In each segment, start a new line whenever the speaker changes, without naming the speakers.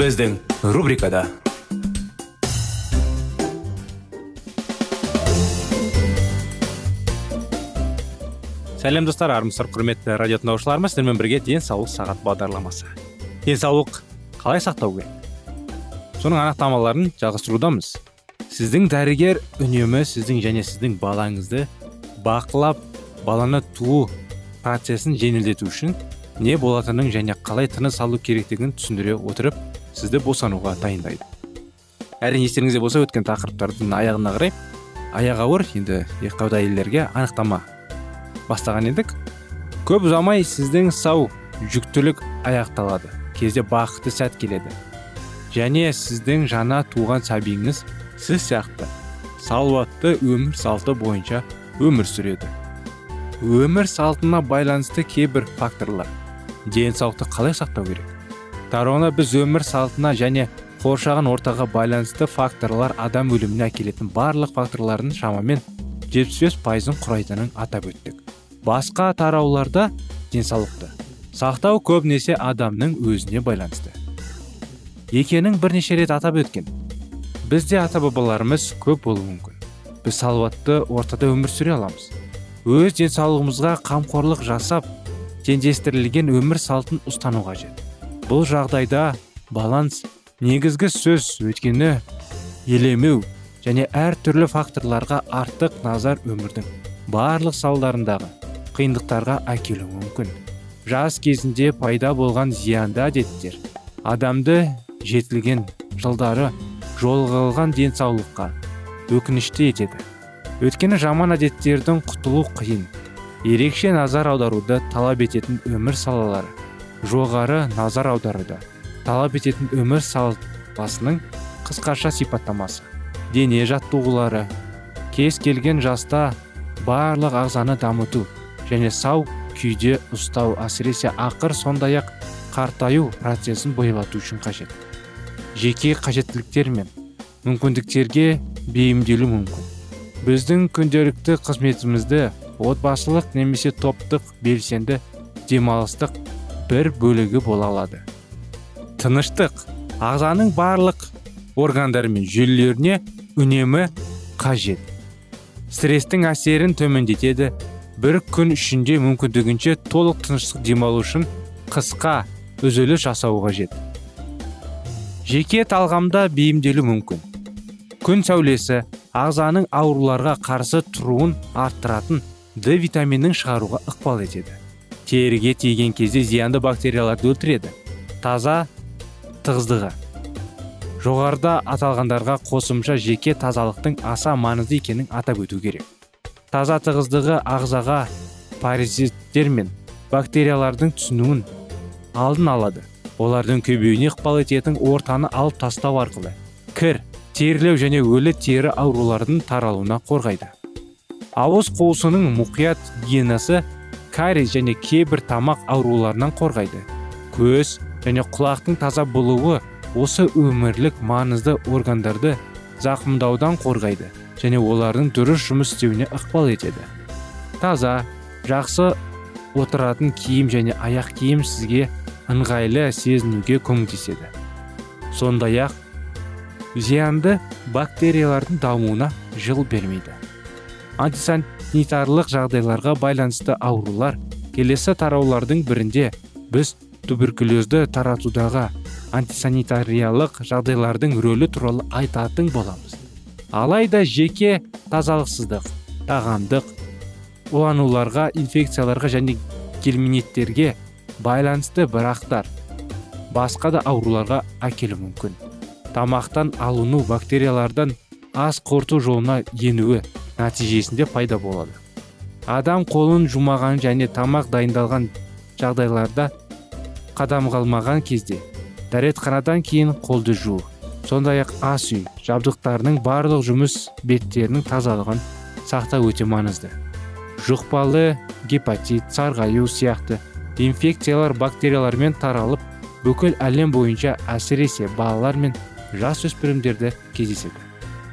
Біздің рубрикада сәлем достар армысыздар құрметті радио тыңдаушыларымыз сіздермен бірге денсаулық сағат бағдарламасы денсаулық қалай сақтау керек соның анықтамаларын жалғастырудамыз сіздің дәрігер үнемі сіздің және сіздің балаңызды бақылап баланы туу процесін жеңілдету үшін не болатынын және қалай тыныс алу керектігін түсіндіре отырып сізді босануға дайындайды. Әрине естеріңізде болса өткен тақырыптардың аяғына қарай аяғы ауыр енді екіқабат әйелдерге анықтама бастаған едік. Көп ұзамай сіздің сау жүктілік аяқталады. Кезде бақытты сәт келеді. Және сіздің жаңа туған сәбиіңіз сіз сияқты салауатты өмір салты бойынша өмір сүреді. Өмір салтына байланысты кейбір факторлар денсаулықты қалай сақтау керек? Тарауына біз өмір салтына және қоршаған ортаға байланысты факторлар адам өліміне әкелетін барлық факторлардың шамамен 75 пайызын құрайтынын атап өттік. Басқа тарауларда денсаулықты сақтау көбінесе адамның өзіне байланысты. Екенін бірнеше рет атап өткен бізде ата бабаларымыз көп болуы мүмкін. Біз салауатты ортада өмір сүре аламыз. Өз денсаулығымызға қамқорлық жасап теңдестірілген өмір салтын ұстану қажет. Бұл жағдайда баланс негізгі сөз өйткені елемеу және әртүрлі факторларға артық назар өмірдің барлық салдарындағы қиындықтарға әкелуі мүмкін. Жас кезінде пайда болған зиянды әдеттер адамды жетілген жылдары жолға денсаулыққа өкінішті етеді. Өйткені жаман әдеттердің құтылу қиын ерекше назар аударуды талап ететін өмір салалары жоғары назар аударуды талап ететін өмір салтасының қысқаша сипаттамасы дене жаттығулары кез келген жаста барлық ағзаны дамыту және сау күйде ұстау әсіресе ақыр сондай ақ қартаю процесін бойлату үшін қажет. Жеке қажеттіліктер мен мүмкіндіктерге бейімделу мүмкін. Біздің күнделікті қызметімізді отбасылық немесе топтық белсенді демалыстық бір бөлігі бола алады. Тыныштық ағзаның барлық органдары мен жүйелеріне үнемі қажет. Стресстің әсерін төмендетеді. Бір күн ішінде мүмкіндігінше толық тыныштық демалу үшін қысқа үзіліс жасау қажет. Жеке талғамда бейімделу мүмкін. Күн сәулесі ағзаның ауруларға қарсы тұруын арттыратын д витаминін шығаруға ықпал етеді. Теріге тиген кезде зиянды бактерияларды өлтіреді таза тығыздығы. Жоғарыда аталғандарға қосымша жеке тазалықтың аса маңызды екенін атап өту керек. Таза тығыздығы ағзаға паразиттер мен бактериялардың түсінуін алдын алады. Олардың көбеюіне ықпал ететін ортаны алып тастау арқылы кір терілеу және өлі тері аурулардың таралуына қорғайды. Ауыз қуысының мұқият гигиенасы кариес және кейбір тамақ ауруларынан қорғайды. Көз және құлақтың таза болуы осы өмірлік маңызды органдарды зақымдаудан қорғайды және олардың дұрыс жұмыс істеуіне ықпал етеді. Таза жақсы отыратын киім және аяқ киім сізге ыңғайлы сезінуге көмектеседі. Сондай ақ зиянды бактериялардың дамуына жыл бермейді. Антисанитарлық жағдайларға байланысты аурулар келесі тараулардың бірінде біз туберкулезді таратудағы антисанитариялық жағдайлардың рөлі туралы айтатын боламыз. Алайда жеке тазалықсыздық тағамдық улануларға инфекцияларға және гельминеттерге байланысты бірақтар басқа да ауруларға әкелуі мүмкін. Тамақтан алыну бактериялардан ас қорыту жолына енуі нәтижесінде пайда болады. Адам қолын жумаған және тамақ дайындалған жағдайларда қадам қалмаған кезде дәретханадан кейін қолды жуу сондай ақ ас үй жабдықтарының барлық жұмыс беттерінің тазалығын сақтау өте маңызды. Жұқпалы гепатит сарғаю сияқты инфекциялар бактериялармен таралып бүкіл әлем бойынша әсіресе балалар мен жасөспірімдерде кездеседі.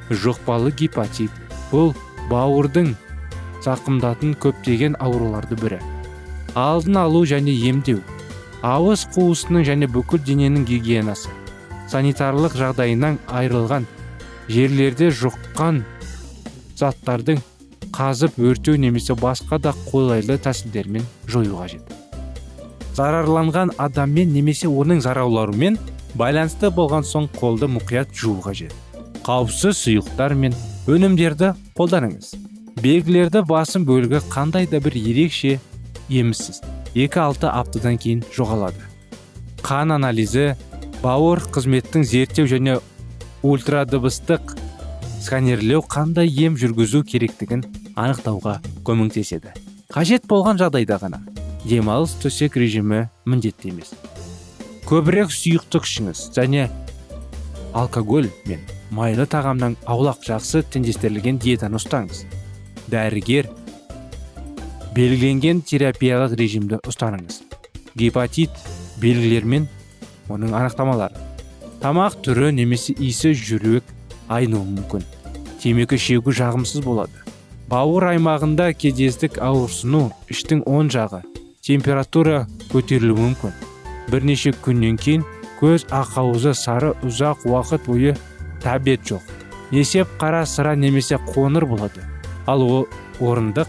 Жұқпалы гепатит бұл бауырдың зақымдатын көптеген ауруларды бірі. Алдын алу және емдеу ауыз қуысының және бүкіл дененің гигиенасы санитарлық жағдайынан айырылған жерлерде жұққан заттардың қазып өртеу немесе басқа да қолайлы тәсілдермен жою қажет. Зарарланған адаммен немесе оның зарауларымен байланысты болған соң қолды мұқият жуу қажет. Қауіпсіз сұйықтар мен өнімдерді қолданыңыз. Белгілерді басым бөлігі қандай да бір ерекше еміссіз. Екі алты аптадан кейін жоғалады. Қан анализі бауыр қызметтің зерттеу және ультрадыбыстық сканерлеу қандай ем жүргізу керектігін анықтауға көмектеседі. Қажет болған жағдайда ғана демалыс төсек режимі міндетті емес. Көбірек сұйықтық ішіңіз және алкоголь мен майлы тағамнан аулақ жақсы теңдестірілген диетаны ұстаңыз. Дәрігер белгіленген терапиялық режимді ұстаныңыз. Гепатит белгілермен оның анықтамалары. Тамақ түрі немесе иісі жүрек айнуы мүмкін. Темекі шегу жағымсыз болады. Бауыр аймағында кездестік ауырсыну іштің оң жағы температура көтерілуі мүмкін. Бірнеше күннен кейін көз ақауызы сары ұзақ уақыт бойы тәбет жоқ. Есеп қара сыра немесе қоңыр болады. Ал орындық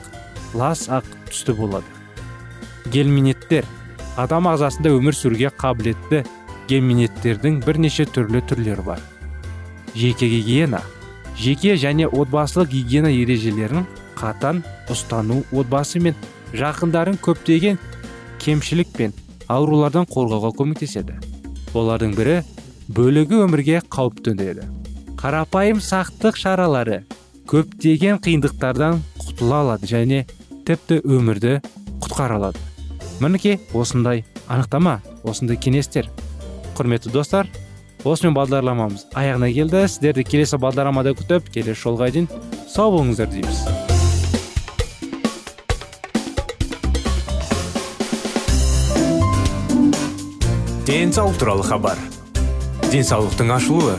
лас ақ түсті болады. Гельминеттер. Адам ағзасында өмір сүруге қабілетті гельминеттердің бірнеше түрлі түрлері бар. Жеке гигиена. Жеке және отбасылық гигиена ережелерін қатан ұстану отбасы мен жақындарын көптеген кемшілік пен аурулардан қорғауға көмектеседі. Олардың бірі бөлігі өмірге қауіп төндіреді. Қарапайым сақтық шаралары көптеген қиындықтардан құтыла алады және тіпті өмірді құтқара алады. Мінекей осындай анықтама осындай кеңестер. Құрметті достар осымен бағдарламамыз аяғына келді. Сіздерді келесі бағдарламада күтіп келесі жолға дейін сау болыңыздар дейміз.
Денсаулық туралы хабар. Денсаулықтың ашылуы.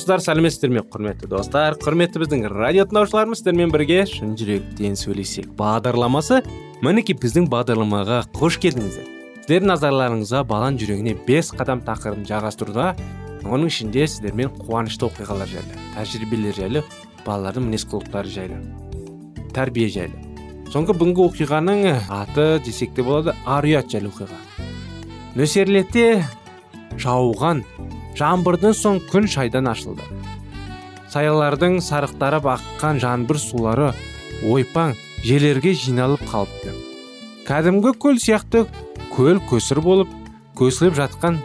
Армысыздар сәлеметсіздер ме құрметті достар. Құрметті біздің радио тыңдаушыларымыз сіздермен бірге шын жүректен сөйлесек бағдарламасы. Мінекей біздің бағдарламаға қош келдіңіздер. Сіздердің назарларыңызға баланың жүрегіне бес қадам тақырыбын жалғастыруда. Оның ішінде сіздермен қуанышты оқиғалар жайлы тәжірибелер жайлы балалардың мінез құлықтары жайлы тәрбие жайлы. Соңғы бүгінгі оқиғаның аты десек те болады ар ұят жайлы оқиға. Нөсерлетте жауған жаңбырдан соң күн шайдан ашылды. Саялардың сарықтары аққан жаңбыр сулары ойпаң жерлерге жиналып қалыпты. Кәдімгі көл сияқты көл көсір болып көсіліп жатқан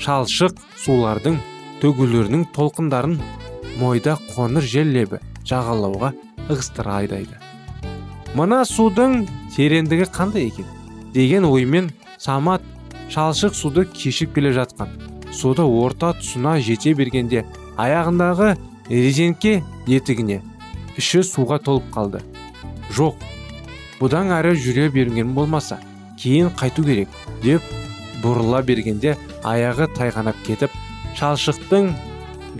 шалшық сулардың төгулерінің толқындарын мойда қоңыр жел лебі жағалауға ығыстыра айдайды. Мына судың тереңдігі қандай екен? деген оймен самат шалшық суды кешіп келе жатқан. Суды орта тұсына жете бергенде аяғындағы резеңке етігіне іші суға толып қалды. Жоқ бұдан әрі жүре берген болмаса кейін қайту керек деп бұрыла бергенде аяғы тайғанап кетіп шалшықтың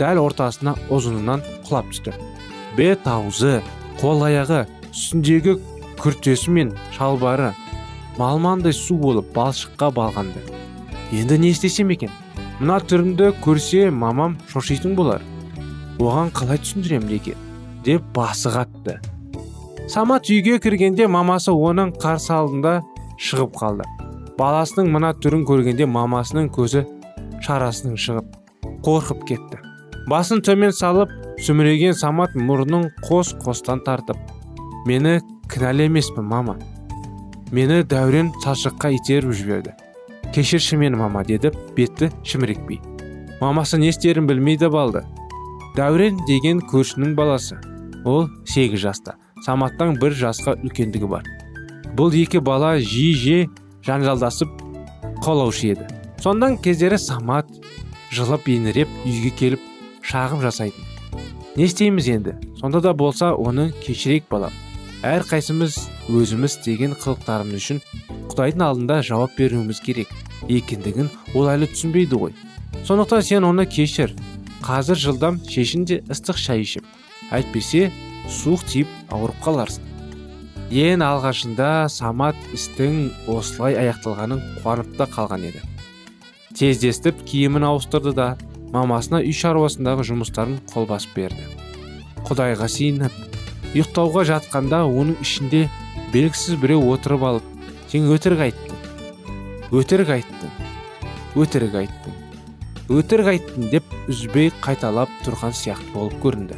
дәл ортасына ұзынынан құлап түсті. Бет аузы қол аяғы үстіндегі күртесі мен шалбары малмандай су болып балшыққа балғанды. Енді не істесем екен? Мына түрімді көрсе мамам шошитын болар. Оған қалай түсіндірем екен деп басы қатты. Самат үйге кіргенде мамасы оның қарсы алдында шығып қалды. Баласының мына түрін көргенде мамасының көзі шарасының шығып қорқып кетті. Басын төмен салып сүміреген самат мұрнын қос қостан тартып мені кінәлі емеспін мама. Мені дәурен шалшыққа итеріп жіберді кешірші мені мама деді бетті шімірекпей мамасы не істерін білмейді балды дәурен деген көршінің баласы. Ол сегіз жаста. Саматтан бір жасқа үлкендігі бар. Бұл екі бала жиі жиі жанжалдасып қаулаушы еді. Сондан кездері самат жылып еңіреп үйге келіп шағым жасайтын. Не істейміз енді? Сонда да болса оны кешірейік балам. Әр қайсымыз өзіміз істеген қылықтарымыз үшін құдайдың алдында жауап беруіміз керек. Екендігін ол әлі түсінбейді ғой. Сондықтан сен оны кешір. Қазір жылдам шешін ыстық шай ішіп. Әйтпесе суық тиіп ауырып қаларсың. Ең алғашында самат істің осылай аяқталғанын қуанып та қалған еді. Тездестіп киімін ауыстырды да мамасына үй шаруасындағы жұмыстарын қолбасып берді. Құдайға сиініп ұйықтауға жатқанда оның ішінде белгісіз біреу отырып алып сен өтірік айттың өтірік айттың өтірік айттың өтірік айттың деп үзбей қайталап тұрған сияқты болып көрінді.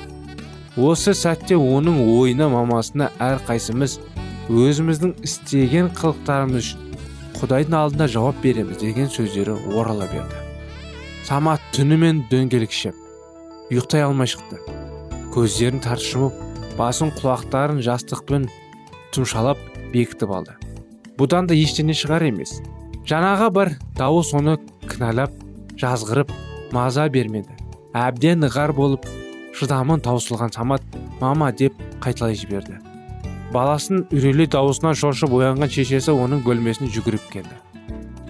Осы сәтте оның ойына мамасына әрқайсымыз өзіміздің істеген қылықтарымыз үшін құдайдың алдында жауап береміз деген сөздері орала берді. Самат түнімен дөңгелекшіп ұйықтай алмай шықты. Көздерін тарс жұмып басын құлақтарын жастықпен тұмшалап бекітіп алды. Бұдан да ештеңе шығар емес. Жаңағы бір дауыс оны кінәлап жазғырып маза бермеді. Әбден ығар болып шыдамын таусылған самат мама деп қайталай жіберді. Баласын үрейлі дауысынан шошып оянған шешесі оның бөлмесіне жүгіріп келді.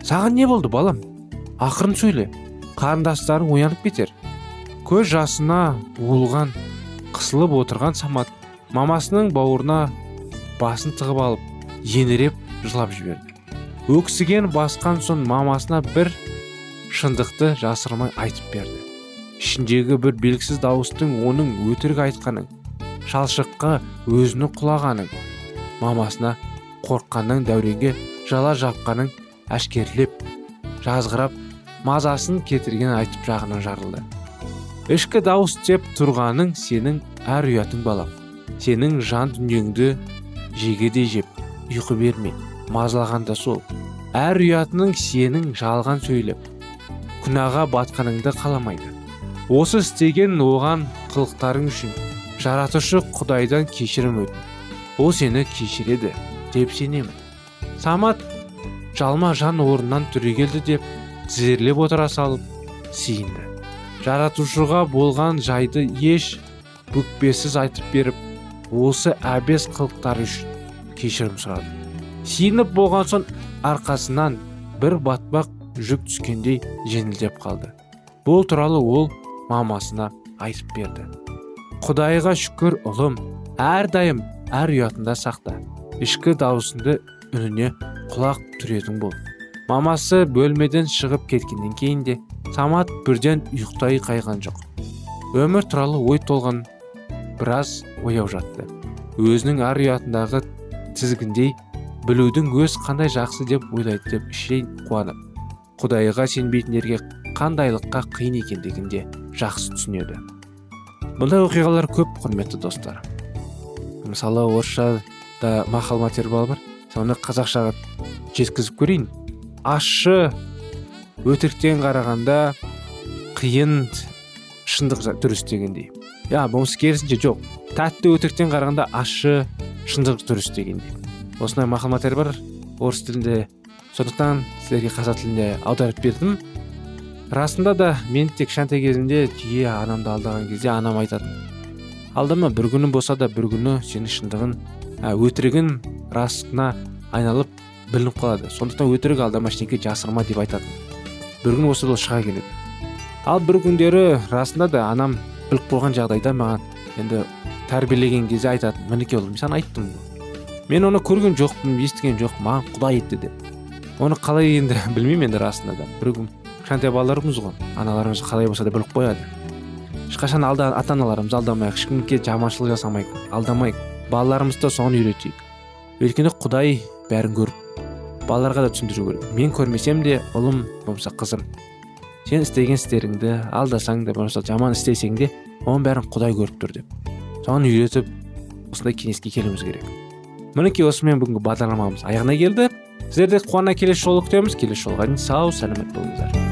Саған не болды балам? Ақырын сөйле. Қарындастарың оянып кетер. Көз жасына буылған қысылып отырған самат мамасының бауырына басын тығып алып еңіреп жылап жіберді. Өксіген басқан соң мамасына бір шындықты жасырмай айтып берді. Ішіндегі бір белгісіз дауыстың оның өтірік айтқанын шалшыққа өзінің құлағанын мамасына қорыққаннан дәуренге жала жапқанын әшкерлеп жазғырап мазасын кетірген айтып жағынан жарылды. Ішкі дауыс деп тұрғаның сенің әр ұятың балам сенің жан дүниеңді жегедей жеп ұйқы бермей мазалаған да сол. Әр ұятының сенің жалған сөйлеп күнәға батқаныңды қаламайды. Осы істеген оған қылықтарың үшін жаратушы құдайдан кешірім өтін ол сені кешіреді деп сенемін. Самат жалма жан орнынан түрегелді деп тізерлеп отыра салып сиынды жаратушыға болған жайды еш бүкпесіз айтып беріп осы әбес қылықтары үшін кешірім сұрады. Сиынып болған соң арқасынан бір батпақ жүк түскендей жеңілдеп қалды. Бұл туралы ол мамасына айтып берді. Құдайға шүкір ұлым әрдайым әр ұятында сақта. Ішкі дауысыңды үніне құлақ түредің бол. Мамасы бөлмеден шығып кеткеннен кейін де самат бірден ұйықтай қайған жоқ. Өмір туралы ой толған біраз ояу жатты. Өзінің ар ұятындағы тізгіндей білудің өз қандай жақсы деп ойлайды деп іштей қуанып құдайға сенбейтіндерге қандайлыққа қиын екендігін де жақсы түсінеді. Бұндай оқиғалар көп құрметті достар. Мысалы орысшада мақал материал бар. Соны қазақшаға жеткізіп көрейін. Ащы өтіріктен қарағанда қиын шындық дұрыс дегендей. Я болмаса керісінше жоқ. Тәтті өтіріктен қарағанда ащы шындық дұрыс дегендей. Осындай мақал материал бар орыс тілінде. Сондықтан сіздерге қазақ тілінде аударып бердім. Расында да мен тек кішкентай кезімде жиі анамды алдаған кезде анам айтатын. Алдама бір күні болса да бір күні сенің шындығын ә, өтірігін расына айналып білініп қалады. Сондықтан өтірік алдама ештеңке жасырма деп айтатын. Бір күн осы шыға келеді. Ал бір күндері расында да анам біліп қойған жағдайда маған енді тәрбиелеген кезде айтатын мінекей ұлым саған айттым ғой. Мен оны көрген жоқпын естіген жоқпын маған құдай етті деп. Оны қалай енді білмеймін енді расында да. Бір күн кішкентай балалармыз ғой аналарымыз қалай болса да біліп қояды. Ешқашан алда ата аналарымызды алдамайық ешкімге жаманшылық жасамайық алдамайық балаларымызды соны үйретейік. Өйткені құдай бәрін көріп балаларға да түсіндіру керек. Мен көрмесем де ұлым болмаса қызым. Сен істеген істеріңді алдасаң да болмаса жаман істесең де оның бәрін құдай көріп тұр деп. Соны үйретіп осындай кеңеске келуіміз керек. Мінекей осымен бүгінгі бағдарламамыз аяғына келді. Сіздерді қуана келесі жолы күтеміз. Келесі жолға дейін сау сәлемет болыңыздар.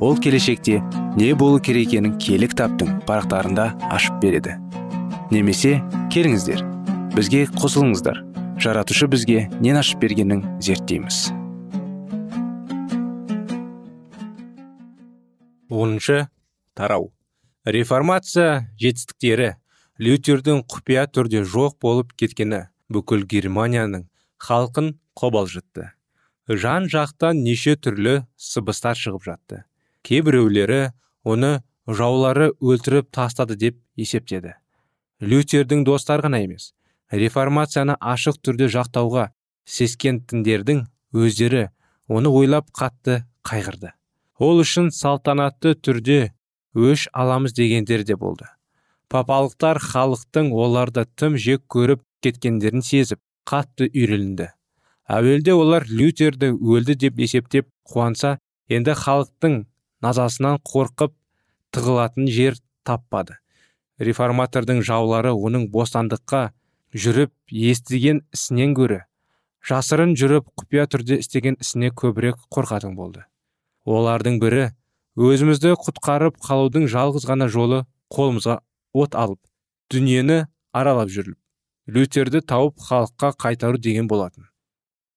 ол келешекте не болу керек екенін кітаптың парақтарында ашып береді. Немесе келіңіздер бізге қосылыңыздар. Жаратушы бізге нен ашып бергенін зерттейміз оныншы. Тарау. Реформация жетістіктері. Лютердің құпия түрде жоқ болып кеткені бүкіл германияның халқын қобалжытты. Жан жақтан неше түрлі сыбыстар шығып жатты. Кейбіреулері оны жаулары өлтіріп тастады деп есептеді. Лютердің достары ғана емес реформацияны ашық түрде жақтауға сескентіндердің өздері оны ойлап қатты қайғырды. Ол үшін салтанатты түрде өш аламыз дегендер де болды. Папалықтар халықтың оларды тым жек көріп кеткендерін сезіп қатты үйренді әуелде олар лютерді өлді деп есептеп қуанса енді халықтың назасынан қорқып тығылатын жер таппады. Реформатордың жаулары оның бостандыққа жүріп естіген ісінен гөрі жасырын жүріп құпия түрде істеген ісіне көбірек қорқатын болды. Олардың бірі өзімізді құтқарып қалудың жалғыз ғана жолы қолымызға от алып дүниені аралап жүріп лютерді тауып халыққа қайтару деген болатын.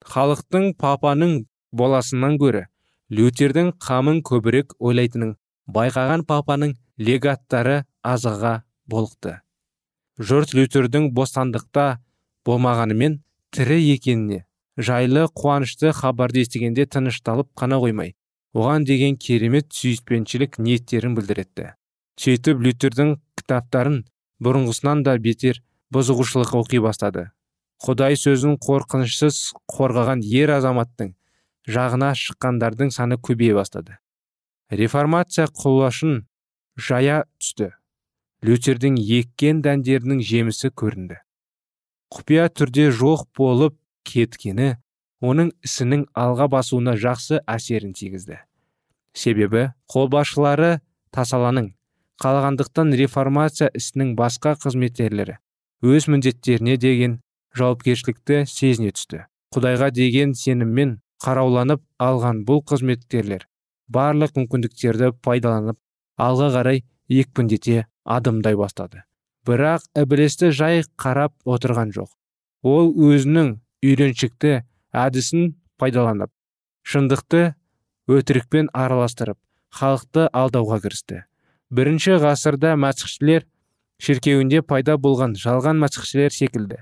Халықтың папаның боласынан гөрі лютердің қамын көбірек ойлайтынын байқаған папаның легаттары азыға болықты. Жұрт лютердің бостандықта болмағанымен тірі екеніне жайлы қуанышты хабарды естігенде тынышталып қана қоймай оған деген керемет сүйіспеншілік ниеттерін білдіретті. Сөйтіп лютердің кітаптарын бұрынғысынан да бетер бұзығушылық оқи бастады. Құдай сөзін қорқынышсыз қорғаған ер азаматтың жағына шыққандардың саны көбейе бастады. Реформация құлашын жая түсті. Лютердің еккен дәндерінің жемісі көрінді. Құпия түрде жоқ болып кеткені оның ісінің алға басуына жақсы әсерін тигізді. Себебі қолбасшылары тасаланың қалағандықтан реформация ісінің басқа қызметкерлері өз міндеттеріне деген жауапкершілікті сезіне түсті. Құдайға деген сеніммен қарауланып алған бұл қызметкерлер барлық мүмкіндіктерді пайдаланып алға қарай екпіндете адымдай бастады. Бірақ ібілісті жай қарап отырған жоқ. Ол өзінің үйреншікті әдісін пайдаланып шындықты өтірікпен араластырып халықты алдауға кірісті. Бірінші ғасырда мәсіхшілер шіркеуінде пайда болған жалған мәсіхшілер секілді.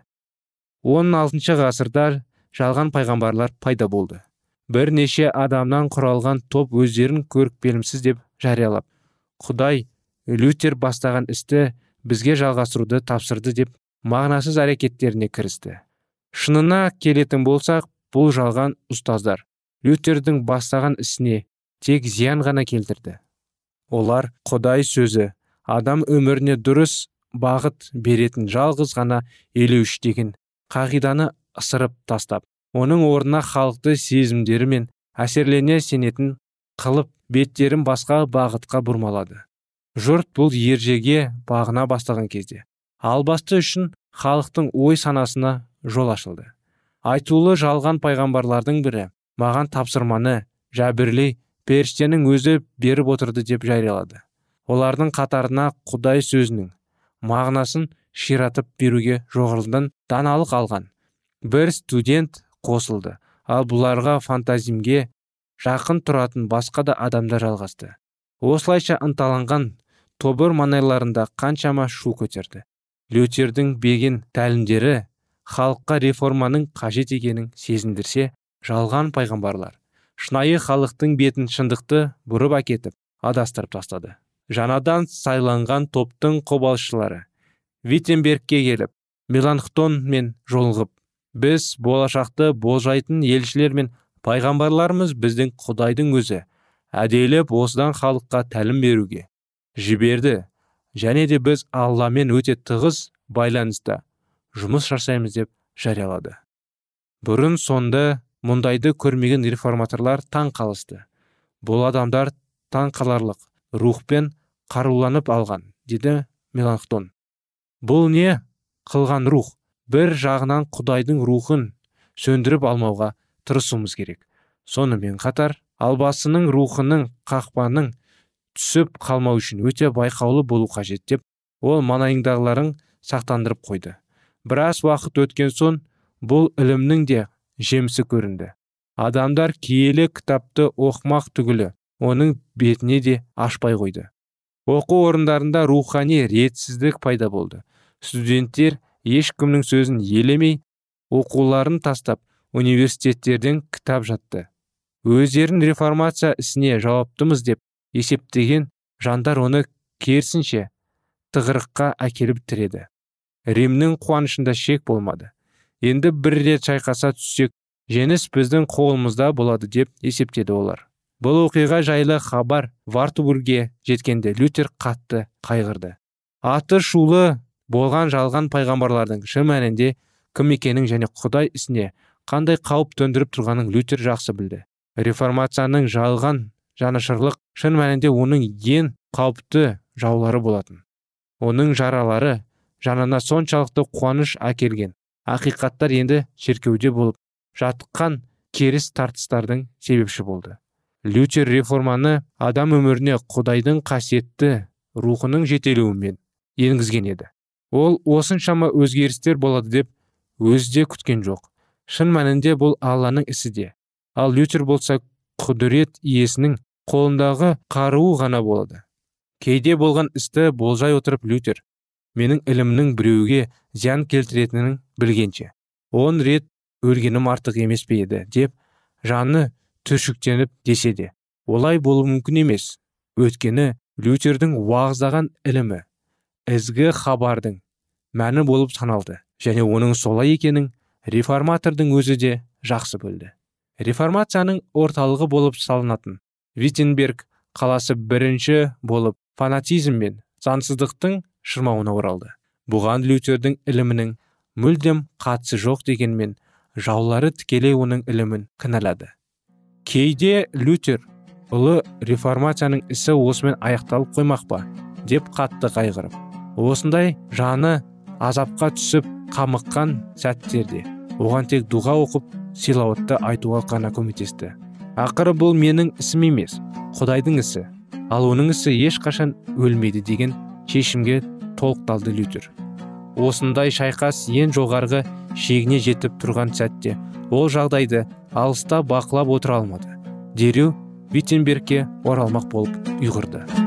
16 ғасырда жалған пайғамбарлар пайда болды. Бірнеше адамнан құралған топ өздерін көрікпелімсіз деп жариялап құдай лютер бастаған істі бізге жалғастыруды тапсырды деп мағынасыз әрекеттеріне кірісті. Шынына келетін болсақ бұл жалған ұстаздар лютердің бастаған ісіне тек зиян ғана келтірді. Олар құдай сөзі адам өміріне дұрыс бағыт беретін жалғыз ғана елеуіш деген қағиданы ысырып тастап оның орнына халықты сезімдері мен әсерлене сенетін қылып беттерін басқа бағытқа бұрмалады. Жұрт бұл ержеге бағына бастаған кезде албасты үшін халықтың ой санасына жол ашылды. Айтулы жалған пайғамбарлардың бірі маған тапсырманы жәбірлей періштенің өзі беріп отырды деп жариялады. Олардың қатарына құдай сөзінің мағынасын ширатып беруге жоғарыдан даналық алған бір студент қосылды. Ал бұларға фантазимге жақын тұратын басқа да адамдар жалғасты. Осылайша ынталанған тобыр маңайларында қаншама шу көтерді. Лютердің беген тәлімдері халыққа реформаның қажет екенін сезіндірсе жалған пайғамбарлар шынайы халықтың бетін шындықты бұрып әкетіп адастырып тастады. Жаңадан сайланған топтың қобалшылары виттенбергке келіп меланхтонмен жолығып біз болашақты болжайтын елшілер мен пайғамбарларымыз біздің құдайдың өзі әдейілеп осыдан халыққа тәлім беруге жіберді. Және де біз алламен өте тығыз байланыста жұмыс жасаймыз деп жариялады. Бұрын сонды мұндайды көрмеген реформаторлар таң қалысты. Бұл адамдар таң қаларлық рухпен қаруланып алған деді меланхтон. Бұл не? Қылған рух. Бір жағынан құдайдың рухын сөндіріп алмауға тырысуымыз керек. Сонымен қатар албасының рухының қақпаның түсіп қалмау үшін өте байқаулы болу қажет деп ол маңайындағыларын сақтандырып қойды. Біраз уақыт өткен соң бұл ілімнің де жемісі көрінді. Адамдар киелі кітапты оқымақ түгілі оның бетіне де ашпай қойды. Оқу орындарында рухани ретсіздік пайда болды. Студенттер ешкімнің сөзін елемей оқуларын тастап университеттерден кітап жатты. Өздерін реформация ісіне жауаптымыз деп есептеген жандар оны керісінше тығырыққа әкеліп тіреді. Римнің қуанышында шек болмады. Енді бір рет шайқаса түссек жеңіс біздің қолымызда болады деп есептеді олар. Бұл оқиға жайлы хабар вартбургге жеткенде лютер қатты қайғырды. Аты шулы болған жалған пайғамбарлардың шын мәнінде кім екенін және құдай ісіне қандай қауіп төндіріп тұрғанын лютер жақсы білді. Реформацияның жалған жанашырлық шын мәнінде оның ең қауіпті жаулары болатын. Оның жаралары жанына соншалықты қуаныш әкелген. Ақиқаттар енді шеркеуде болып жатқан керіс тартыстардың себепші болды. Лютер реформаны адам өміріне құдайдың қасиетті рухының жетелеуімен енгізген еді. Ол осыншама өзгерістер болады деп өзі күткен жоқ. Шын мәнінде бұл алланың ісі де. Ал лютер болса құдірет иесінің қолындағы қаруы ғана болады. Кейде болған істі болжай отырып лютер менің ілімнің біреуге зиян келтіретінін білгенше он рет өлгенім артық емес пе еді? деп жаны түршіктеніп десе де олай болуы мүмкін емес. Өйткені лютердің уағыздаған ілімі ізгі хабардың мәні болып саналды және оның солай екенін реформатордың өзі де жақсы білді. Реформацияның орталығы болып салынатын виттенберг қаласы бірінші болып фанатизм мен заңсыздықтың шырмауына оралды. Бұған лютердің ілімінің мүлдем қатысы жоқ дегенмен жаулары тікелей оның ілімін кінәлады. Кейде лютер ұлы реформацияның ісі осымен аяқталып қоймақ па? деп қатты қайғырып осындай жаны азапқа түсіп қамыққан сәттерде оған тек дұға оқып силауатты айтуға ғана көмектесті. ақыры бұл менің ісім емес құдайдың ісі ал оның ісі ешқашан өлмейді деген шешімге толықталды лютер. осындай шайқас ең жоғарғы шегіне жетіп тұрған сәтте ол жағдайды алыста бақылап отыра алмады. дереу виттенбергке оралмақ болып ұйғырды.